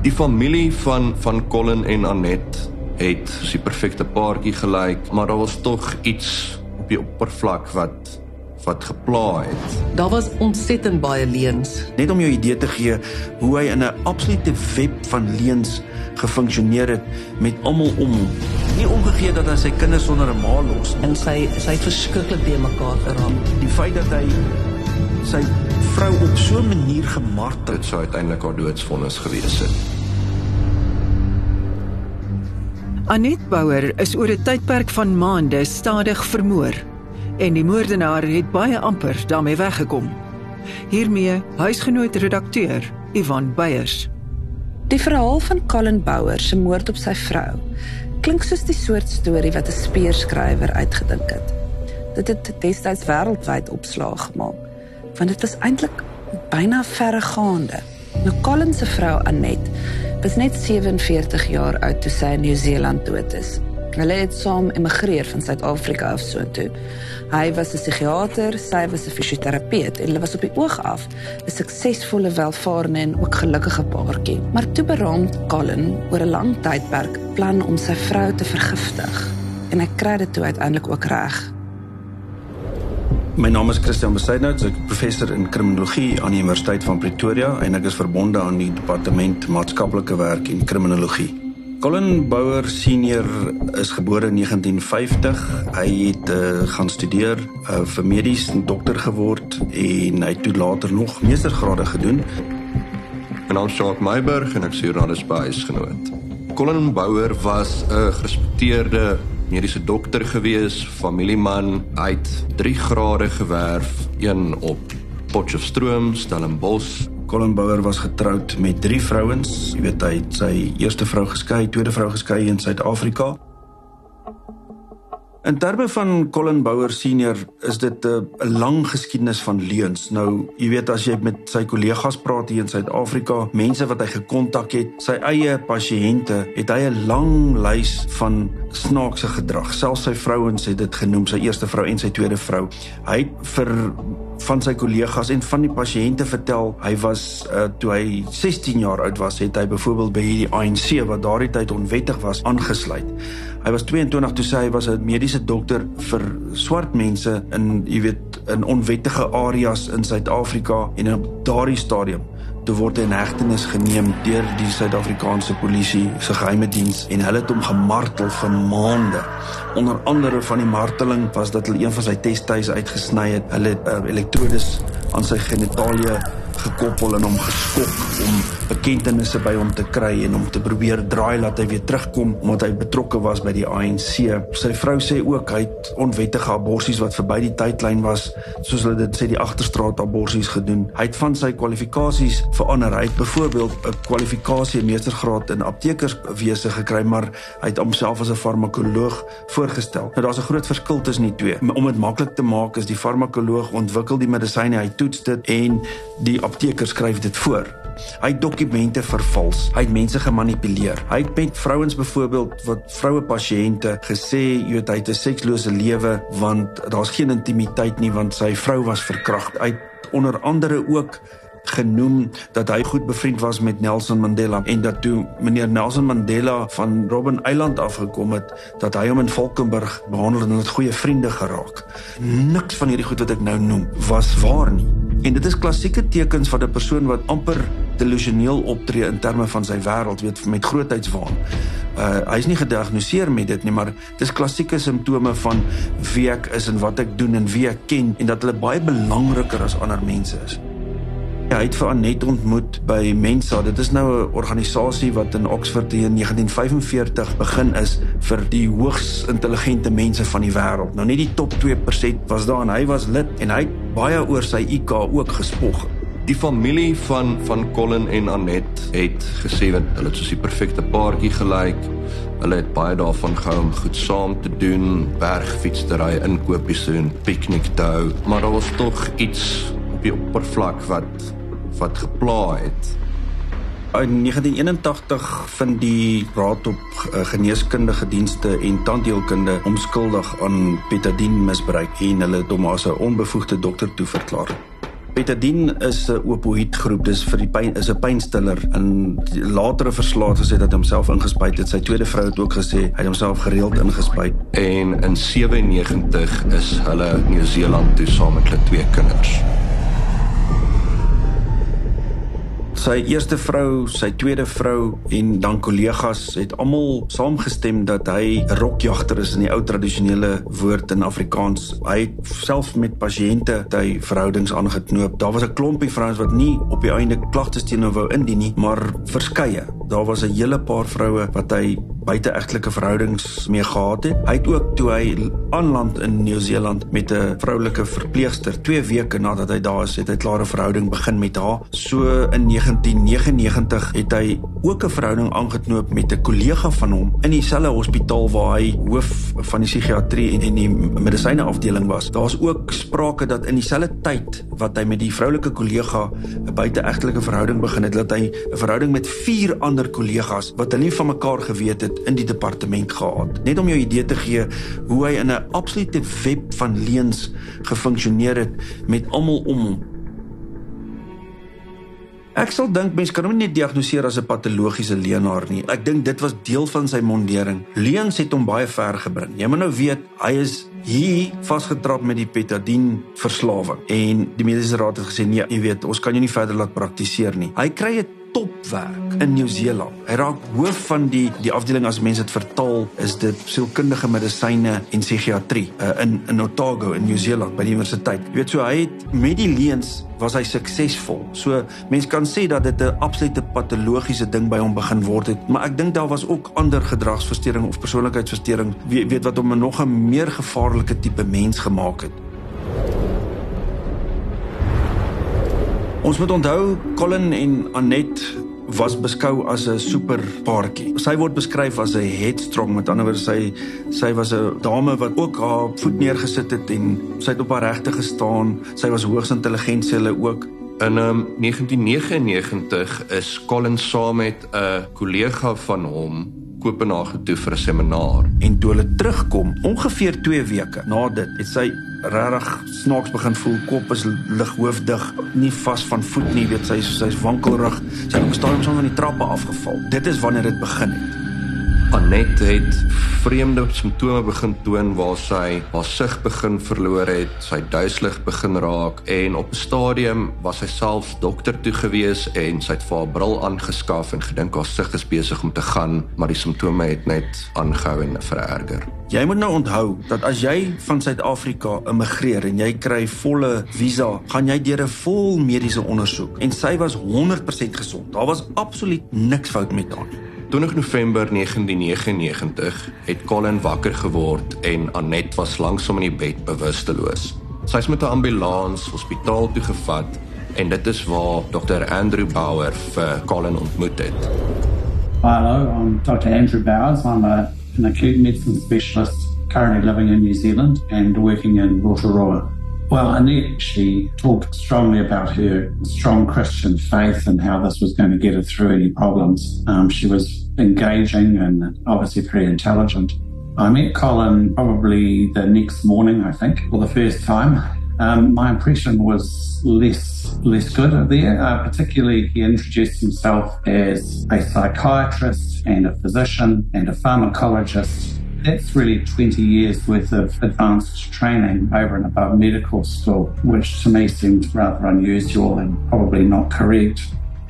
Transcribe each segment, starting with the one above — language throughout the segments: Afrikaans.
Die familie van van Colin en Annette het soos die perfekte paartjie gelyk, maar daar was tog iets op die oppervlak wat wat gepla het. Daar was ontsettend baie leuns. Net om jou idee te gee hoe hy in 'n absolute web van leuns gefunksioneer het met almal om hom. Nie omgegee dat hy sy kinders sonder 'n ma los en sy sy het verskriklik te mekaar geraak. Die feit dat hy sy vrou op so 'n manier gemartel het, sou uiteindelik haar doodsvonnis gewees het. Anet Bouwer is oor 'n tydperk van maande stadig vermoor en die moordenaar het baie amper daarmee weggekom. Hiermee huisgenoot redakteur Ivan Beyers. Die verhaal van Colin Bouwer se moord op sy vrou klink soos die soort storie wat 'n speurskrywer uitgedink het. Dit het destyds wêreldwyd opslag gemaak, want dit was eintlik byna verregaande. Nou Colin se vrou Anet was net 47 jaar oud toe sy in Nieu-Seeland dood is. Hulle het saam emigreer van Suid-Afrika af so toe. Hy was 'n psigiater, sy was 'n fisioterapeut en hulle was op die oog af 'n suksesvolle, welvarende en ook gelukkige paartjie. Maar toe beraam Colin oor 'n lang tydperk plan om sy vrou te vergiftig en hy kry dit toe uiteindelik ook reg. My naam is Christian Besaidnout, ek is professor in kriminologie aan die Universiteit van Pretoria en ek is verbonde aan die departement maatskaplike werk en kriminologie. Colin Bouwer senior is gebore in 1950. Hy het uh, gaan studeer uh, vir medies en dokter geword en hy het toe later nog meestergrade gedoen. Naam is Jacques Meiburg en ek is joernalis by huisgenoot. Colin Bouwer was 'n gerespekteerde mediese dokter gewees, familieman. Het 3 grade gewerf, een op Potchefstroom, Stellenbosch Colin Bouwer was getroud met drie vrouens. Jy weet hy het sy eerste vrou geskei, tweede vrou geskei in Suid-Afrika. In terme van Colin Bouwer senior is dit 'n lang geskiedenis van leuns. Nou, jy weet as jy met sy kollegas praat hier in Suid-Afrika, mense wat hy gekontak het, sy eie pasiënte, het hy 'n lang lys van snaakse gedrag. Selfs sy vrouens het dit genoem, sy eerste vrou en sy tweede vrou. Hy het vir van sy kollegas en van die pasiënte vertel hy was uh, toe hy 16 jaar oud was het hy byvoorbeeld by hierdie ANC wat daardie tyd onwettig was aangesluit. Hy was 22 toe sê hy was 'n mediese dokter vir swart mense in jy weet in onwettige areas in Suid-Afrika en op daardie stadium toe word hy in hegtenis geneem deur die Suid-Afrikaanse polisie se geheime diens en hulle het hom gemartel vir maande. Onder andere van die marteling was dat hulle een van sy testes uitgesny het. Hulle het uh, elektrodes aan sy genitalie gekoppel en hom geskok om bekentenisse by hom te kry en om te probeer draai laat hy weer terugkom omdat hy betrokke was by die ANC. Sy vrou sê ook hy het onwettige aborsies wat verby die tydlyn was, soos hulle dit sê die agterstraat aborsies gedoen. Hy het van sy kwalifikasies verander. Hy het byvoorbeeld 'n kwalifikasie meestergraad in aptekerswese gekry, maar hy het homself as 'n farmakoloog voorgestel. Nou daar's 'n groot verskil tussen die twee. Om dit maklik te maak is die farmakoloog ontwikkel die medisyne, hy toets dit en die apteker skryf dit voor. Hy het dokumente vervals. Hy het mense gemanipuleer. Hy het met vrouens byvoorbeeld wat vroue pasiënte gesê jy weet hy het 'n sekslose lewe want daar's geen intimiteit nie want sy vrou was verkragt. Hy het onder andere ook genoem dat hy goed bevriend was met Nelson Mandela en dat toe meneer Nelson Mandela van Robben Eiland afgekom het dat hy hom in Valkenburg behandel en het goeie vriende geraak. Niks van hierdie goed wat ek nou noem was waar nie. En dit is klassieke tekens van 'n persoon wat amper delusioneel optree in terme van sy wêreld, weet met grootheidswaan. Uh hy's nie gediagnoseer met dit nie, maar dis klassieke simptome van wie ek is en wat ek doen en wie ek ken en dat hulle baie belangriker as ander mense is. Ja, hy het vir Anet ontmoet by Mensa. Dit is nou 'n organisasie wat in Oxford in 1945 begin is vir die hoogs intelligente mense van die wêreld. Nou net die top 2% was daar en hy was lid en hy het baie oor sy IQ ook gespog. Die familie van van Colin en Anet het gesê dat hulle soos die perfekte paartjie gelyk. Hulle het baie daarvan gehou om goed saam te doen, bergfietsry, inkopies doen, piknik te hou, maar daar was tog iets op die oppervlak wat wat gepla het. In 1981 vind die Raad op eh, Geneeskundige Dienste en Tandheelkunde omskuldig aan betadine misbruik en hulle het hom as 'n onbevoegde dokter toeverklaar. Betadine is 'n opioïdgroep. Dis vir die pyn is 'n pynstiller. In latere verslae gesê dat homself ingespuit het. Sy tweede vrou het ook gesê hy het homself gereeld ingespuit. En in 97 is hulle Nieu-Seeland toe saam met hulle twee kinders. Sy eerste vrou, sy tweede vrou en dan kollegas het almal saamgestem dat hy 'n rokjagter is in die ou tradisionele woord in Afrikaans. Hy het self met pasiënte hy verhoudings aangeknoop. Daar was 'n klompie vrouens wat nie op die einde klagtes teenoor wou indien nie, maar verskeie. Daar was 'n hele paar vroue wat hy buiteegtelike verhoudings mee gehad het. Hy het ook toe hy aanland in Nieu-Seeland met 'n vroulike verpleegster 2 weke nadat hy daar is, het hy klare verhouding begin met haar. So in 1999 het hy ook 'n verhouding aangeknoop met 'n kollega van hom in dieselfde hospitaal waar hy hoof van die psigiatrie en en die medisyne afdeling was. Daar's ook sprake dat in dieselfde tyd wat hy met die vroulike kollega 'n buiteegtelike verhouding begin het, dat hy 'n verhouding met vier ander kollegas wat hulle nie van mekaar geweet het in die departement gehad. Net om jou idee te gee hoe hy in 'n absolute web van leuns gefunksioneer het met almal om hom. Ek sal dink mense kan hom nie diagnoseer as 'n patologiese leenaar nie. Ek dink dit was deel van sy mondering. Leuns het hom baie ver gebring. Jy moet nou weet, hy is hier vasgetrap met die petadien verslawing en die mediese raad het gesê nee, jy weet, ons kan jou nie verder laat praktiseer nie. Hy kry 'n topwerk in Nieu-Seeland. Hy raak hoof van die die afdeling as mense dit vertaal is dit sielkundige medisyne en psigiatrie uh, in in Otago in Nieu-Seeland by die universiteit. Jy weet so hy het met die leens was hy suksesvol. So mense kan sê dat dit 'n absolute patologiese ding by hom begin word het, maar ek dink daar was ook ander gedragsversteuring of persoonlikheidsversteuring weet, weet wat hom nog 'n meer gevaarlike tipe mens gemaak het. Ons moet onthou Colin en Annette was beskou as 'n superpaartjie. Sy word beskryf as 'n headstrong, met ander woorde sy sy was 'n dame wat ook haar voet neergesit het en sy het op haar regte gestaan. Sy was hoogs intelligent, sy hulle ook. In um, 1999 is Colin saam met 'n kollega van hom Kopenhagen toe vir 'n seminaar. En toe hulle terugkom, ongeveer 2 weke na dit, het sy regtig snaaks begin voel, kop is lig hoofdig, nie vas van voet nie, weet sy sy's wankelrig. Sy het op 'n stadium van die trappe afgeval. Dit is wanneer dit begin het. Anet het vreemde simptome begin toon waar sy haar sig begin verloor het, sy duiselig begin raak en op 'n stadium was sy self dokter toe gewees en sy het vir haar bril aangeskaf en gedink haar sig is besig om te gaan, maar die simptome het net aangehou en vererger. Jy moet nou onthou dat as jy van Suid-Afrika immigreer en jy kry volle visa, gaan jy deur 'n vol mediese ondersoek en sy was 100% gesond. Daar was absoluut niks fout met haar nie. 20 November 1999 het Colin wakker geword en Anet was langsom in die bed bewusteloos. Sy is met 'n ambulans hospitaal toe gevat en dit is waar Dr Andrew Bauer vir Colin ontmoet het. Hello, I'm Dr Andrew Bowers. I'm a, an acute medicine specialist currently living in New Zealand and working in Rotorua. Well, Annette, she talked strongly about her strong Christian faith and how this was going to get her through any problems. Um, she was engaging and obviously very intelligent. I met Colin probably the next morning, I think, for the first time. Um, my impression was less less good there. Uh, particularly, he introduced himself as a psychiatrist and a physician and a pharmacologist that's really 20 years worth of advanced training over and above medical school, which to me seemed rather unusual and probably not correct.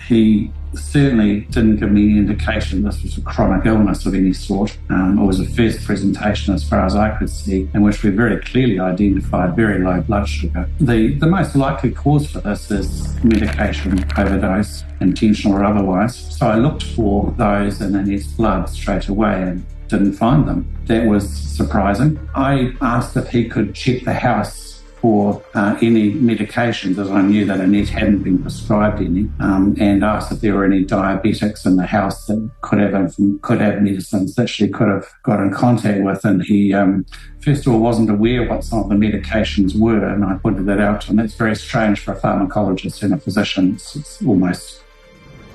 He certainly didn't give me any indication this was a chronic illness of any sort. Um, it was a first presentation, as far as I could see, in which we very clearly identified very low blood sugar. The, the most likely cause for this is medication overdose, intentional or otherwise. So I looked for those in his blood straight away and didn't find them. That was surprising. I asked if he could check the house for uh, any medications, as I knew that Annette hadn't been prescribed any, um, and asked if there were any diabetics in the house that could have could have medicines that she could have got in contact with. And he, um, first of all, wasn't aware what some of the medications were, and I pointed that out him. That's very strange for a pharmacologist and a physician. It's, it's almost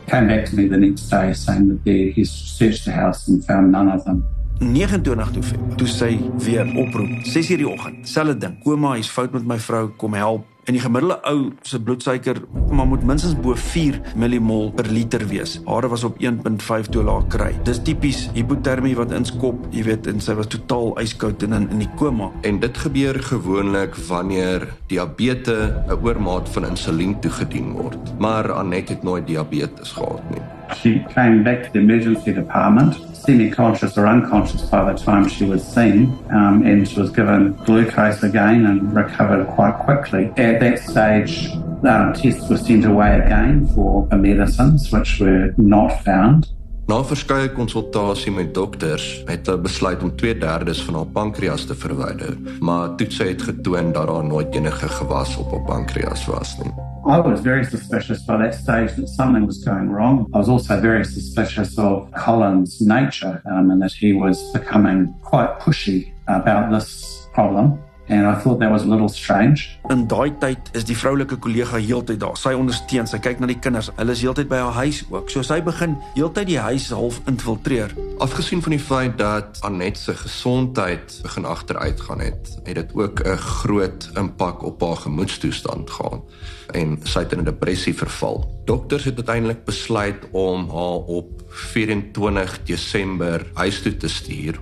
came back to me the next day saying that they, he searched the house and found none of them. 29 November toe sy weer oproep. 6:00 die oggend. Selfde ding koma hy's fout met my vrou. Kom help En die gemiddelde ou se bloedsuiker maar moet minstens bo 4 millimol per liter wees. Hare was op 1.5 toe laag kry. Dis tipies hipotermie wat inskop, jy weet, en sy was totaal yskoud en in in die koma. En dit gebeur gewoonlik wanneer diabetes 'n oormaat van insulien toegedien word. Maar Anet het nooit diabetes gehad nie. She came back to the emergency department, semi-conscious or unconscious by the time she was seen, um, and she was given glucose again and recovered quite quickly. At that stage, um, tests were sent away again for the medicines, which were not found. Na verskeie konsultasie met dokters het hulle besluit om 2/3 van haar pankreas te verwyder, maar toetse het getoon dat daar nooit enige gewas op haar pankreas was nie. I was very suspicious by that stage that something was going wrong. I was also very suspicious of Colin's nature um, and that he was becoming quite pushy about this problem. And I thought that was a little strange. In daai tyd is die vroulike kollega heeltyd daar. Sy ondersteun, sy kyk na die kinders. Hulle is heeltyd by haar huis ook. So sy begin heeltyd die huis half infiltreer. Afgesien van die feit dat Anet se gesondheid begin agteruit gaan het, het dit ook 'n groot impak op haar gemoedstoestand gehad en sy het in 'n depressie verval. Dokters het uiteindelik besluit om haar op 24 Desember huis toe te stuur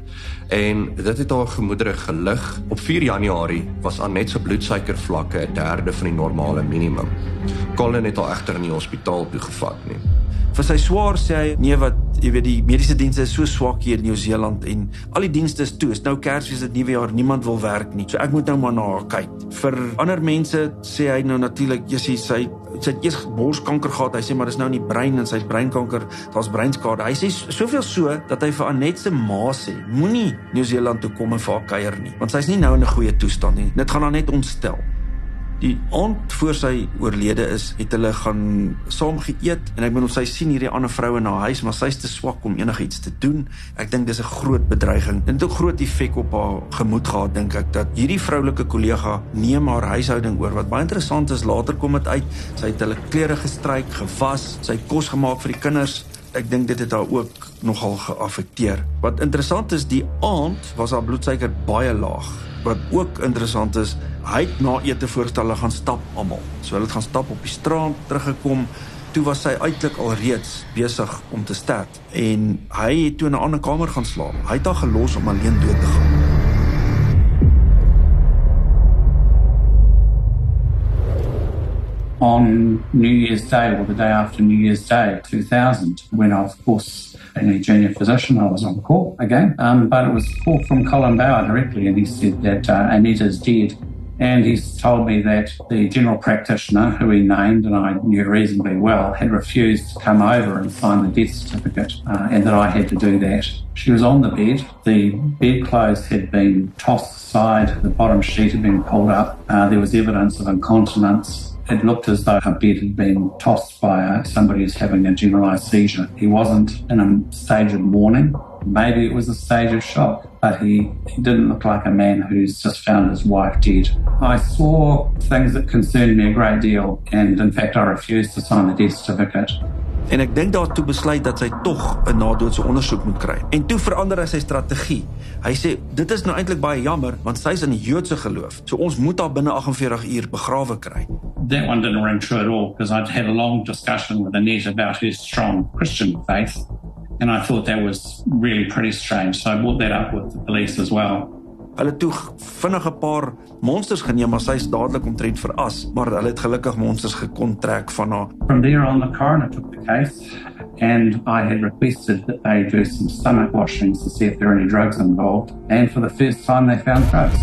en dit het haar gemoedere gelig. Op 4 Januarie was Anet se bloedsuikervlakke 'n derde van die normale minimum. Colin het haar egter in die hospitaal toegevat nie. Vir sy swaar sê hy nee wat jy weet die mediese dienste is so swak hier in Nieu-Seeland en al die dienste is toe. Is nou Kersfees dit nuwe jaar, niemand wil werk nie. So ek moet nou maar na haar kyk. Vir ander mense sê hy nou natuurlik jy sy sy het eers borskanker gehad. Hy sê maar dis nou in die brein en sy's breinkanker. Daar's breinskade. Hy sê soveel so dat hy vir Anet se ma sê moenie Nieu-Seeland toe kom en vir haar kuier nie, want sy's nie nou in 'n goeie toestand nie. Dit gaan haar net ontstel. Die aand voor sy oorlede is, het hulle gaan saam geëet en ek bedoel sy sien hierdie ander vroue na huis, maar sy's te swak om enigiets te doen. Ek dink dis 'n groot bedreiging. Dit het ook groot effek op haar gemoed gehad dink ek dat hierdie vroulike kollega neem haar huishouding oor. Wat baie interessant is, later kom dit uit, sy het hulle klere gestryk, gewas, sy het kos gemaak vir die kinders. Ek dink dit het haar ook nogal geaffekteer. Wat interessant is, die aand was haar bloedsuiker baie laag. Wat ook interessant is, hy het na ete voorstelle gaan stap almal. So hulle het gaan stap op die strand, teruggekom. Toe was sy uitelik al reeds besig om te sterf en hy het toe in 'n ander kamer gaan slaap. Hy het haar gelos om alleen dood te gaan. On New Year's Day or the day after New Year's Day 2000, when I, of course, in a junior physician, I was on call again. Um, but it was called from Colin Bauer directly, and he said that uh, Anita's dead And he's told me that the general practitioner, who he named and I knew reasonably well, had refused to come over and sign the death certificate, uh, and that I had to do that. She was on the bed. The bedclothes had been tossed aside, the bottom sheet had been pulled up. Uh, there was evidence of incontinence. It looked as though her bed had been tossed by uh, somebody who's having a generalized seizure. He wasn't in a stage of mourning. Maybe it was a stage of shock, but he, he didn't look like a man who's just found his wife dead. I saw things that concerned me a great deal, and in fact, I refused to sign the death certificate. En ek dink daartoe besluit dat sy tog 'n nadoodse ondersoek moet kry. En toe verander hy sy strategie. Hy sê dit is nou eintlik baie jammer want sy's in die Joodse geloof. So ons moet haar binne 48 uur begrawe kry. That one didn't ring true at all because I'd had a long discussion with Annette about her strong Christian faith and I thought that was really pretty strange. So I brought that up with the police as well. Hulle toe vinnig 'n paar monsters geneem, maar sy's dadelik omtrent veras, maar hulle het gelukkig monsters gekontrek van haar. From there on the coroner took the case and I had requested that they do some stomach washings to see if there are any drugs involved and for the first time they found drugs.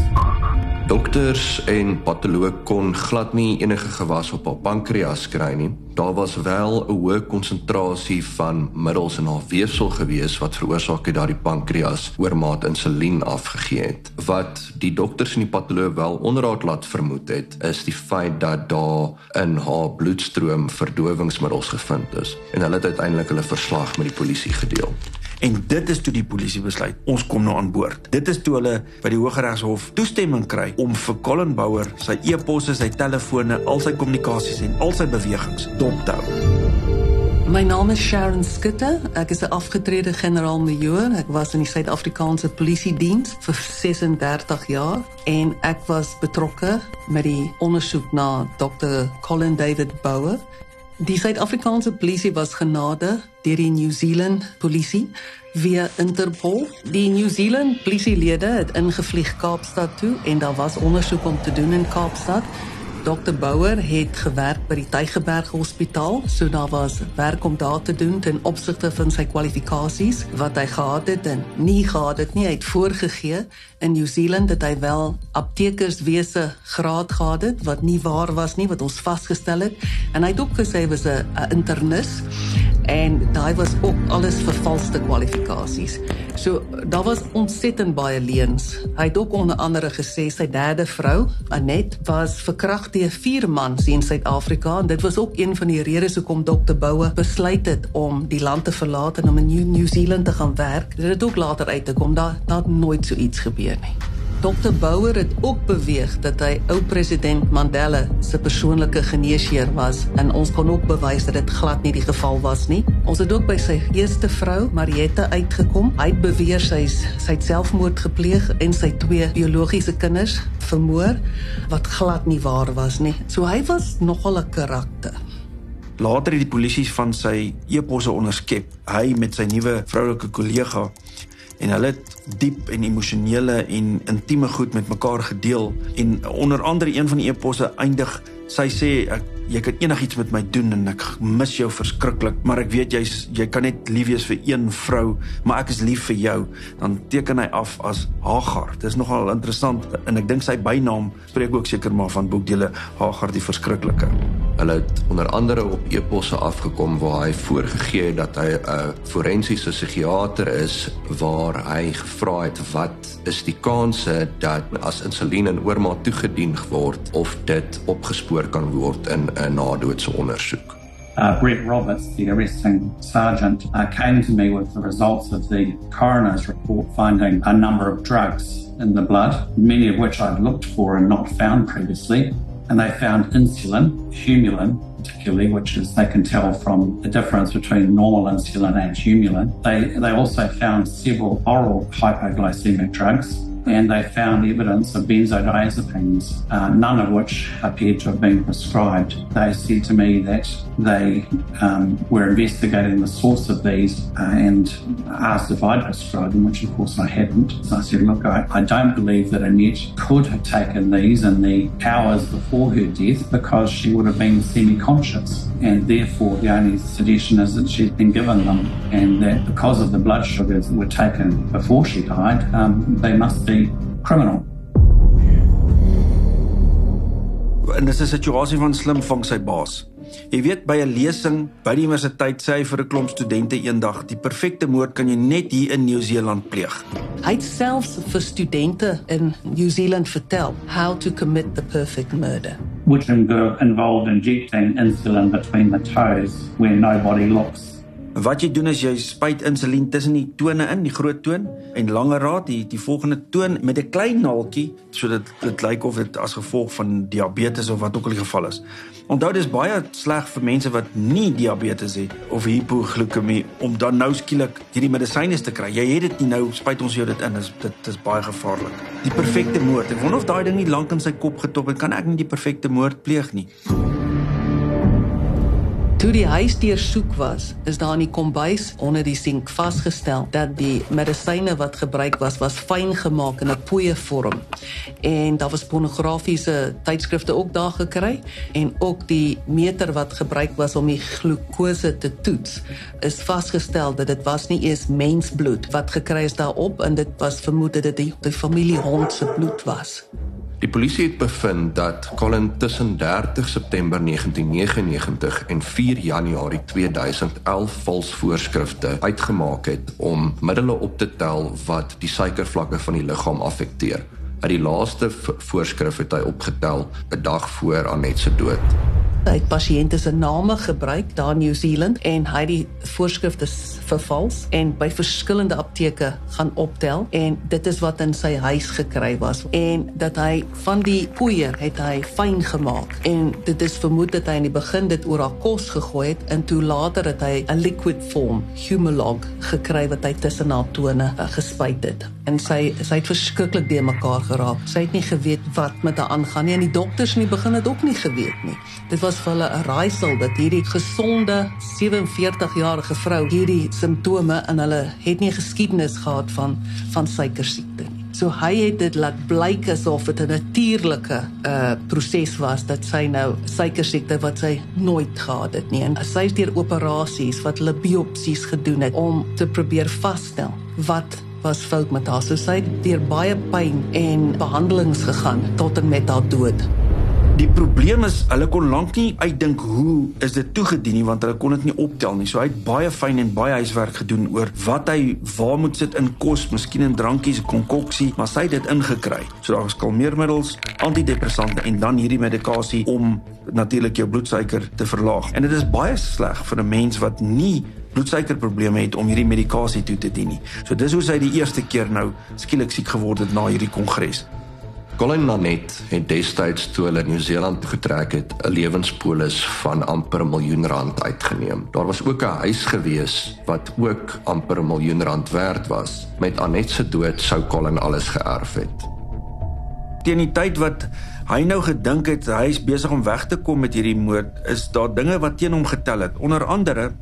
Dokters en patoloog kon glad nie enige gewas op haar pankreas kry nie. Daar was wel 'n hoë konsentrasie van middels in haar weefsel gewees wat veroorsaak het dat die pankreas oormaat insulien afgegee het. Wat die dokters en die patoloog wel onderraad laat vermoed het, is die feit dat daar in haar bloedstroom verdowingsmiddels gevind is en hulle het uiteindelik hulle verslag met die polisie gedeel. En dit is toe die polisie besluit, ons kom nou aan boord. Dit is toe hulle by die Hooggeregshof toestemming kry om vir Colin Bouwer sy e-posse, sy telefone, al sy kommunikasies en al sy bewegings dop te hou. My naam is Sharon Skutte. Ek is 'n afgetrede generaal-majoor. Ek was in die Suid-Afrikaanse Polisie Diens vir 36 jaar en ek was betrokke met die ondersoek na Dr. Colin David Bouwer. Die Suid-Afrikaanse polisie was genade deur die New Zealand polisie via Interpol. Die New Zealand polisielede het ingevlieg Kaapstad toe en daar was ondersoek om te doen in Kaapstad. Dr Bouwer het gewerk by die Tygerberg Hospitaal, so daar was werk om daar te doen ten opsigte van sy kwalifikasies wat hy gehad het en nie gehad het nie. Hy het voorgegee in New Zealand dat hy wel aptekerswese graad gehad het wat nie waar was nie wat ons vasgestel het. En hy het ook gesê hy was 'n internis en daai was ook alles vervalste kwalifikasies. So daar was ontsettend baie leuns. Hy het ook onder andere gesê sy derde vrou, Anet, was verkragt deur vier mans in Suid-Afrika en dit was ook een van die redes hoekom Dr. Boue besluit het om die land te verlaat en om in New, Zealand te gaan werk. Dit het ook later uit te kom dat dat nooit so iets gebeur nie. Dr Bouwer het ook beweeg dat hy ou president Mandela se persoonlike geneesheer was en ons kon ook bewys dat dit glad nie die geval was nie. Ons het ook by sy eerste vrou, Mariette, uitgekom. Hy het beweer sy sy selfmoord gepleeg en sy twee biologiese kinders vermoor wat glad nie waar was nie. So hy was nogal 'n karakter. Later het die polisie van sy eposse onderskep. Hy met sy nuwe vroulike kollega en hulle het diep en emosionele en intieme goed met mekaar gedeel. En onder andere een van die eposse eindig sy sê ek jy kan enigiets met my doen en ek mis jou verskriklik maar ek weet jy's jy kan net lief wees vir een vrou maar ek is lief vir jou. Dan teken hy af as Hagar. Dis nogal interessant en ek dink sy bynaam spreek ook seker maar van boekdele Hagar die verskriklike. Hulle het onder andere op eposse afgekom waar hy voorgegee het dat hy 'n forensiese psigiater is waar hy gevra het wat is die kanse dat as insulien in oormaat toegedien word of dit opgespoor kan word in 'n nadoetse ondersoek. Uh, Brett Roberts, the arresting sergeant, uh, came to me with the results of the coroner's report finding a number of drugs in the blood, many of which I'd looked for and not found previously. And they found insulin, humulin, particularly, which is they can tell from the difference between normal insulin and humulin. They, they also found several oral hypoglycemic drugs and they found evidence of benzodiazepines, uh, none of which appeared to have been prescribed. They said to me that they um, were investigating the source of these uh, and asked if I'd prescribed them, which of course I hadn't. So I said, look, I, I don't believe that Annette could have taken these in the hours before her death because she would have been semi-conscious and therefore the only suggestion is that she's been given them and that because of the blood sugars that were taken before she died, um, they must be criminal. En dis 'n situasie van slim vang sy baas. Jy weet by 'n lesing by die universiteit sê hy vir 'n klomp studente eendag, die perfekte moord kan jy net hier in Nieu-Seeland pleeg. Hy het selfs vir studente in New Zealand vertel how to commit the perfect murder. Which involved injecting insulin between the toes where nobody looks Wat jy doen is jy spuit insulien tussen die tone in, die groot toon en langer raad die die volgende toon met 'n klein naaltjie sodat dit lyk of dit as gevolg van diabetes of wat ook al die geval is. Onthou dis baie sleg vir mense wat nie diabetes het of hipoglikemie om dan nou skielik hierdie medisyne te kry. Jy het dit nie nou spuit ons jou dit in. Dis dit is baie gevaarlik. Die perfekte moord. Ek wonder of daai ding nie lank in sy kop getop het. Kan ek nie die perfekte moord pleeg nie? Toe die huis deursoek was, is daar in die kombuis onder die sink vasgestel dat die medisyne wat gebruik was, was fyn gemaak in 'n poeie vorm. En daar was pornografiese tydskrifte ook daar gekry en ook die meter wat gebruik was om die glukose te toets, is vasgestel dat dit was nie eers mensbloed wat gekry is daarop en dit was vermoed dit die, die familiehond se bloed was. Die polisie het bevind dat Colin tussen 30 September 1999 en 4 Januarie 2011 vals voorskrifte uitgemaak het om middele op te tel wat die suikervlakke van die liggaam affekteer. Uit die laaste voorskrif het hy opgetel 'n dag voor Anet se dood. Hy het pasiënte se name gebruik daar in New Zealand en hy het die voorskrifte vervals en by verskillende apteke gaan optel en dit is wat in sy huis gekry was en dat hy van die poeier het hy fyn gemaak en dit is vermoed dat hy in die begin dit oor haar kos gegooi het en toe later het hy 'n liquid form Humalog gekry wat hy tussen haar tone uh, gespuit het. En sy sy het verskriklik de mekaar geraak. Sy het nie geweet wat met haar aangaan nie en die dokters in die begin het ook nie geweet nie. Dit was vir hulle 'n raaisel dat hierdie gesonde 47-jarige vrou hierdie simptome en hulle het nie geskiedenis gehad van van suikersiekte nie. So hy het dit laat blyk asof dit 'n natuurlike uh proses was dat sy nou suikersiekte wat sy nooit gehad het nie. En sy het deur operasies wat hulle biopsies gedoen het om te probeer vasstel wat was fout met haar. So sy het deur baie pyn en behandelings gegaan tot en met haar dood. Die probleem is hulle kon lank nie uitdink hoe is dit toegedien nie want hulle kon dit nie optel nie. So hy het baie fyn en baie huiswerk gedoen oor wat hy waar moet sit in kos, miskien in drankies, konkoksie, maar sy het dit ingekry. So daar was kalmeermiddels, antidepressante en dan hierdie medikasie om natuurlik jou bloedsuiker te verlaag. En dit is baie sleg vir 'n mens wat nie bloedsuikerprobleme het om hierdie medikasie toe te dien nie. So dis hoe sy die eerste keer nou skielik siek geword het na hierdie kongres. Colin Nanet het destyds toe hulle Nieu-Seeland getrek het, 'n lewenspolis van amper 'n miljoen rand uitgeneem. Daar was ook 'n huis gewees wat ook amper 'n miljoen rand werd was. Met Anet se dood sou Colin alles geërf het. Teen die tyd wat hy nou gedink het hy is besig om weg te kom met hierdie moord, is daar dinge wat teen hom getel het. Onder andere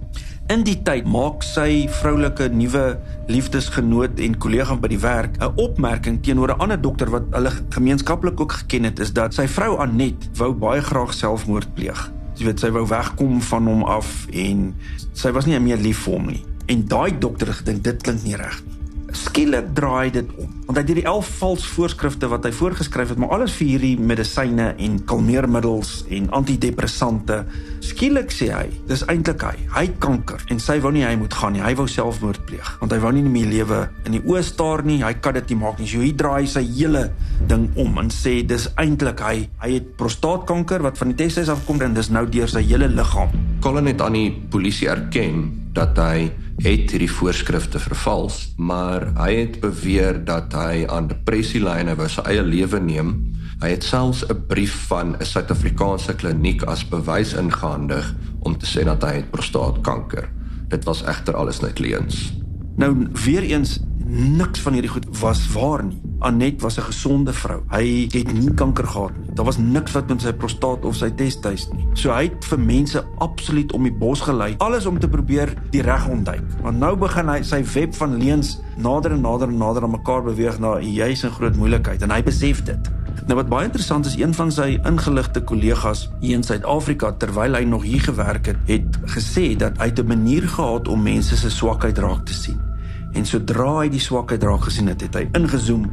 In die tyd maak sy vroulike nuwe liefdesgenoot en kollega by die werk 'n opmerking teenoor 'n ander dokter wat hulle gemeenskaplik ook geken het is dat sy vrou Anet wou baie graag selfmoord pleeg. Jy weet sy wou wegkom van hom af en sy was nie meer lief vir hom nie. En daai dokter het gedink dit klink nie reg nie skielik draai dit om. Want hy het hierdie 11 vals voorskrifte wat hy voorgeskryf het, maar alles vir hierdie medisyne en kalmeermiddels en antidepressante. Skielik sê hy, dis eintlik hy. Hy het kanker en sy wou nie hy moet gaan nie. Hy wou selfmoord pleeg want hy wou nie meer lewe in die oë staar nie. Hy kan dit nie maak nie. So hy draai sy hele ding om en sê dis eintlik hy. Hy het prostaatkanker wat van die testes afkom en dis nou deur sy hele liggaam. Colin het aan die polisie erken dat hy het hierdie voorskrifte vervals, maar hy het beweer dat hy aan depressielyne wou sy eie lewe neem. Hy het selfs 'n brief van 'n Suid-Afrikaanse kliniek as bewys ingehandig om te sê dat hy het prostaatkanker. Dit was egter alles net leuns. Nou weer eens niks van hierdie goed was waar nie. Anet was 'n gesonde vrou. Hy het nie kanker gehad nie. Daar was niks wat met sy prostaat of sy testis nie. So hy het vir mense absoluut om die bos gelei, alles om te probeer die reg ontduik. Want nou begin hy sy web van leuns nader en nader en nader aan mekaar beweeg na 'n groot moeilikheid en hy besef dit. Nou wat baie interessant is, een van sy ingeligte kollegas hier in Suid-Afrika terwyl hy nog hier gewerk het, het gesê dat hy 'n manier gehad om mense se swakheid raak te sien. En sodra hy die swakheid raak gesien het, het hy ingezoom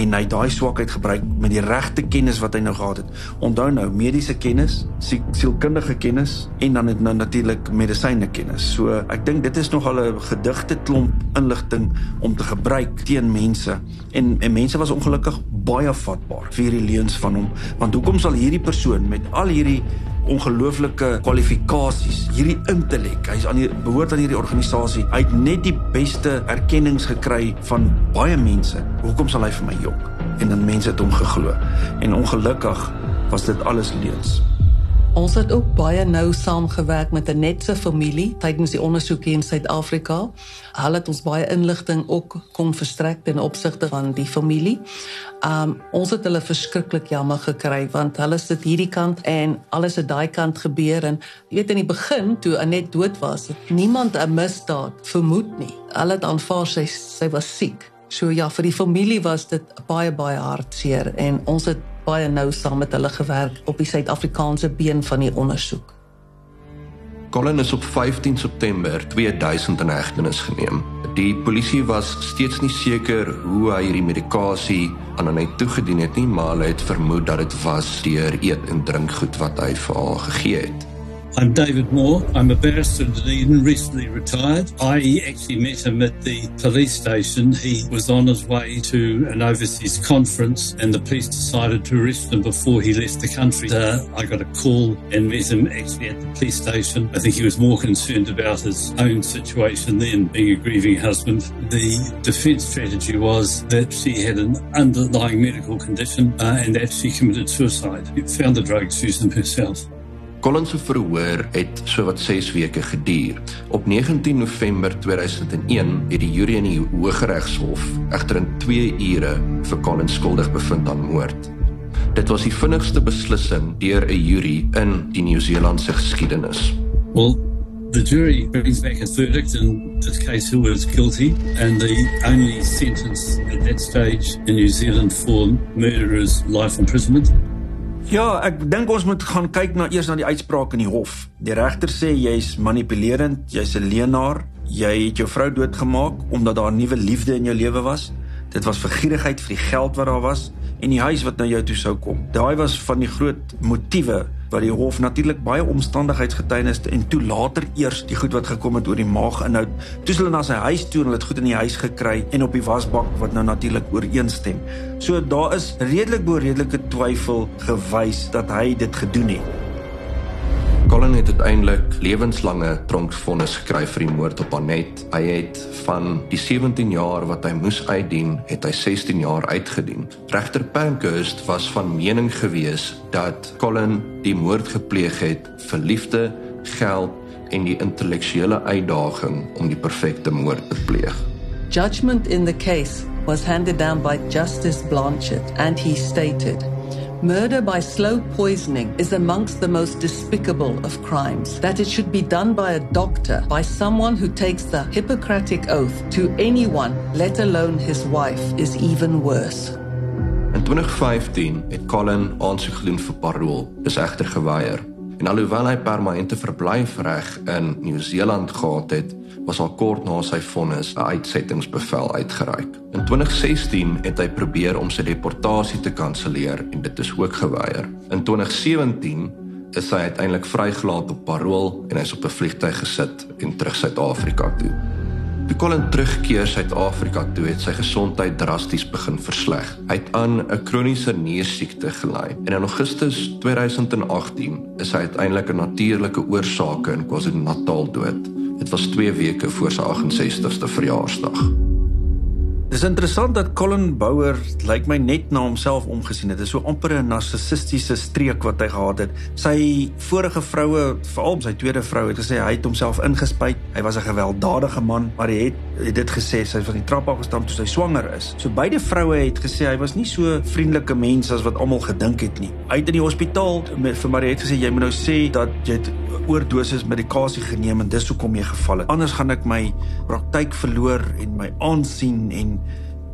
en hy daai swakheid gebruik met die regte kennis wat hy nou gehad het. Onthou nou, mediese kennis, sielkundige kennis en dan het nou natuurlik medisyne kennis. So ek dink dit is nogal 'n gedigte klomp inligting om te gebruik teen mense. En en mense was ongelukkig baie vatbaar vir hierdie leuns van hom, want hoekom sal hierdie persoon met al hierdie ongelooflike kwalifikasies, hierdie intellek. Hy's aan die behoort aan hierdie organisasie. Hy het net die beste erkennings gekry van baie mense. Hoekom sal hy vir my jok? En dan mense het hom geglo. En ongelukkig was dit alles leuns. Ons het ook baie nou saamgewerk met 'n netse familie tydens die ondersoek hier in Suid-Afrika. Hulle het ons baie inligting ook kon verstrek ten opsigte van die familie. Um ons het hulle verskriklik jammer gekry want hulle sit hierdie kant en alles het daai kant gebeur en jy weet in die begin toe Anet dood was, het niemand 'n misdaad vermoed nie. Hulle het aanvaar sy sy was siek. So ja, vir die familie was dit baie baie hartseer en ons het baie nou saam met hulle gewerk op die Suid-Afrikaanse been van die ondersoek. Colin is op 15 September 2000 in hegtenis geneem. Die polisie was steeds nie seker hoe hy hierdie medikasie aan hom toegedien het nie, maar hulle het vermoed dat dit was deur eet en drinkgoed wat hy vir haar gegee het. I'm David Moore. I'm a barrister in Dunedin, recently retired. I actually met him at the police station. He was on his way to an overseas conference, and the police decided to arrest him before he left the country. Uh, I got a call and met him actually at the police station. I think he was more concerned about his own situation than being a grieving husband. The defence strategy was that she had an underlying medical condition uh, and that she committed suicide. Found the drugs using herself. Collins se verhoor het sowat 6 weke geduur. Op 19 November 2001 het die jury in die Hooggeregshof egter in 2 ure vir Collins skuldig bevind aan moord. Dit was die vinnigste beslissing deur 'n jury in die Nieu-Seelandse geskiedenis. Well, the jury brings back a verdict in this case who was guilty, and the only sentence at that stage in New Zealand for murder is life imprisonment. Ja, ek dink ons moet gaan kyk na eers na die uitspraak in die hof. Die regter sê jy's manipulerend, jy's 'n leienaar, jy het jou vrou doodgemaak omdat daar 'n nuwe liefde in jou lewe was. Dit was vir gierigheid vir die geld wat daar was en die huis wat na jou toe sou kom. Daai was van die groot motiewe wat die hof natuurlik baie omstandigheidsgetuienis en toe later eers die goed wat gekom het oor die maag inhoud. Toe hulle na sy huis toe en hulle het goed in die huis gekry en op die wasbak wat nou natuurlik ooreenstem. So daar is redelik bo redelike twyfel gewys dat hy dit gedoen het. Colin het uiteindelik lewenslange tronkvonnis gekry vir die moord op Anet. Hy het van die 17 jaar wat hy moes uitdien, het hy 16 jaar uitgedien. Regter Pankhurst was van mening gewees dat Colin die moord gepleeg het vir liefde, geld en die intellektuele uitdaging om die perfekte moord te pleeg. Judgment in the case was handed down by Justice Blanchett and he stated Murder by slow poisoning is amongst the most despicable of crimes. That it should be done by a doctor, by someone who takes the Hippocratic oath to anyone, let alone his wife, is even worse. In 2015 het Colin aansoek gedoen vir parol, dis egter geweier. En alhoewel hy permanente verblyfreg in Nieu-Seeland gehad het, was al kort na sy vonnis 'n uitsettingsbevel uitgereik. In 2016 het hy probeer om sy deportasie te kanselleer en dit is ook geweier. In 2017 is hy uiteindelik vrygelaat op parol en hy is op 'n vliegtuig gesit en terug Suid-Afrika toe. Toe Colin terugkeer Suid-Afrika toe het sy gesondheid drasties begin versleg. Hy het aan 'n kroniese niersiekte gely en in Augustus 2018 is hy uiteindelik 'n natuurlike oorsake in KwaZulu-Natal dood. Dit was 2 weke voor sy 68ste verjaarsdag. Dis interessant dat Colin Bouwer lyk my net na homself omgesien het. Dit is so amper 'n narcissistiese streek wat hy gehad het. Sy vorige vroue, veral sy tweede vrou, het gesê hy het homself ingespuit. Hy was 'n gewelddadige man, maar hy het, het dit gesê sy van die trap af gestap toe sy swanger is. So beide vroue het gesê hy was nie so vriendelike mens as wat almal gedink het nie. Hy het in die hospitaal met vir Marie het gesê jy moet nou sê dat jy het oordosis medikasie geneem en dis hoekom jy geval het. Anders gaan ek my praktyk verloor en my aansien en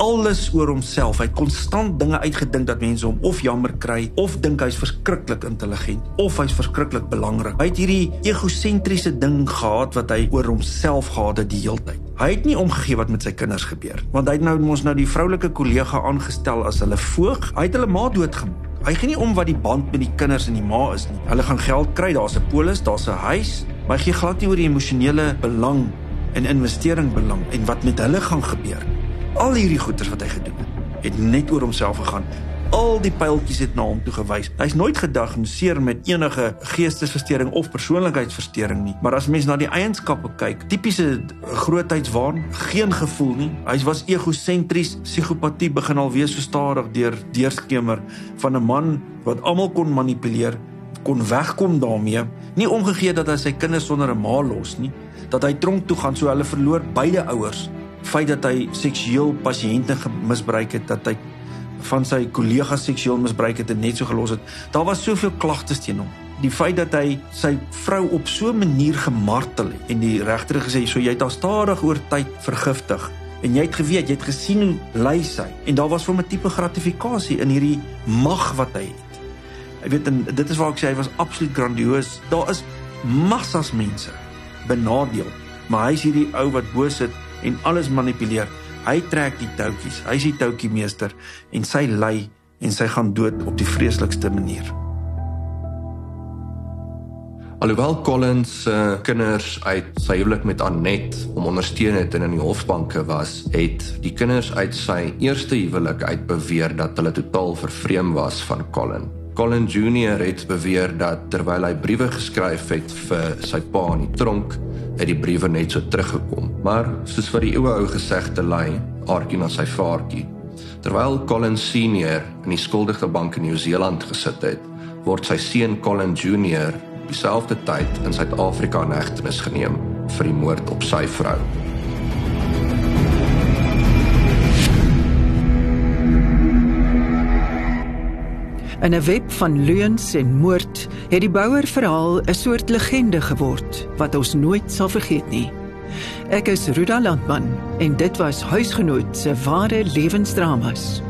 alles oor homself. Hy het konstant dinge uitgedink dat mense hom of jammer kry of dink hy's verskriklik intelligent of hy's verskriklik belangrik. Hy het hierdie egosentriese ding gehad wat hy oor homself gehad het die hele tyd. Hy het nie omgegee wat met sy kinders gebeur want hy het nou mos nou die vroulike kollega aangestel as hulle voog. Hy het hulle ma doodgemaak. Hy gee nie om wat die band met die kinders en die ma is nie. Hulle gaan geld kry, daar's 'n polis, daar's 'n huis, maar hy gee glad nie oor die emosionele belang en investering belang en wat met hulle gaan gebeur nie al hierdie goeders wat hy gedoen het, het net oor homself gegaan. Al die pyltjies het na hom toe gewys. Hy's nooit gediagnoseer met enige geestesversteuring of persoonlikheidsversteuring nie. Maar as mens na die eienskappe kyk, tipiese grootheidswaan, geen gevoel nie. Hy was egosentries, psigopatie begin al wees so stadig deur deurskemer van 'n man wat almal kon manipuleer, kon wegkom daarmee, nie omgegee dat hy sy kinders sonder 'n ma los nie, dat hy tronk toe gaan so hulle verloor beide ouers feit dat hy seksueel pasiënte misbruik het, dat hy van sy kollegas seksueel misbruik het en net so gelos het. Daar was soveel klagtes teen hom. Die feit dat hy sy vrou op so 'n manier gemartel het en die regter gesê so jy het haar stadig oor tyd vergiftig en jy het geweet, jy het gesien hoe ly sy en daar was vir 'n tipe gratifikasie in hierdie mag wat hy het. Ek weet en dit is waar ek sê hy was absoluut grandioos. Daar is massas mense benadeel, maar hy's hierdie ou wat bo sit en alles manipuleer. Hy trek die touwtjies. Hy is die touwtjiemeester en sy lei en sy gaan dood op die vreeslikste manier. Alhoewel Collins se uh, kinders uit sy huwelik met Annette om ondersteun het en in die hofbanke was, het die kinders uit sy eerste huwelik uit beweer dat hulle totaal vervreem was van Colin. Colin Junior het beweer dat terwyl hy briewe geskryf het vir sy pa in die tronk, het die briewe net so teruggekom. Maar soos wat die eeue ou gesegde lei, aardjie na sy vaartjie. Terwyl Colin Senior in die skuldige bank in Nieu-Seeland gesit het, word sy seun Colin Junior dieselfde tyd in Suid-Afrika in hegtenis geneem vir die moord op sy vrou. In 'n web van leuns en moord het die Bouwer verhaal 'n soort legende geword wat ons nooit sal vergeet nie. Ek is Ruda Landman en dit was huisgenoot se ware lewensdramas.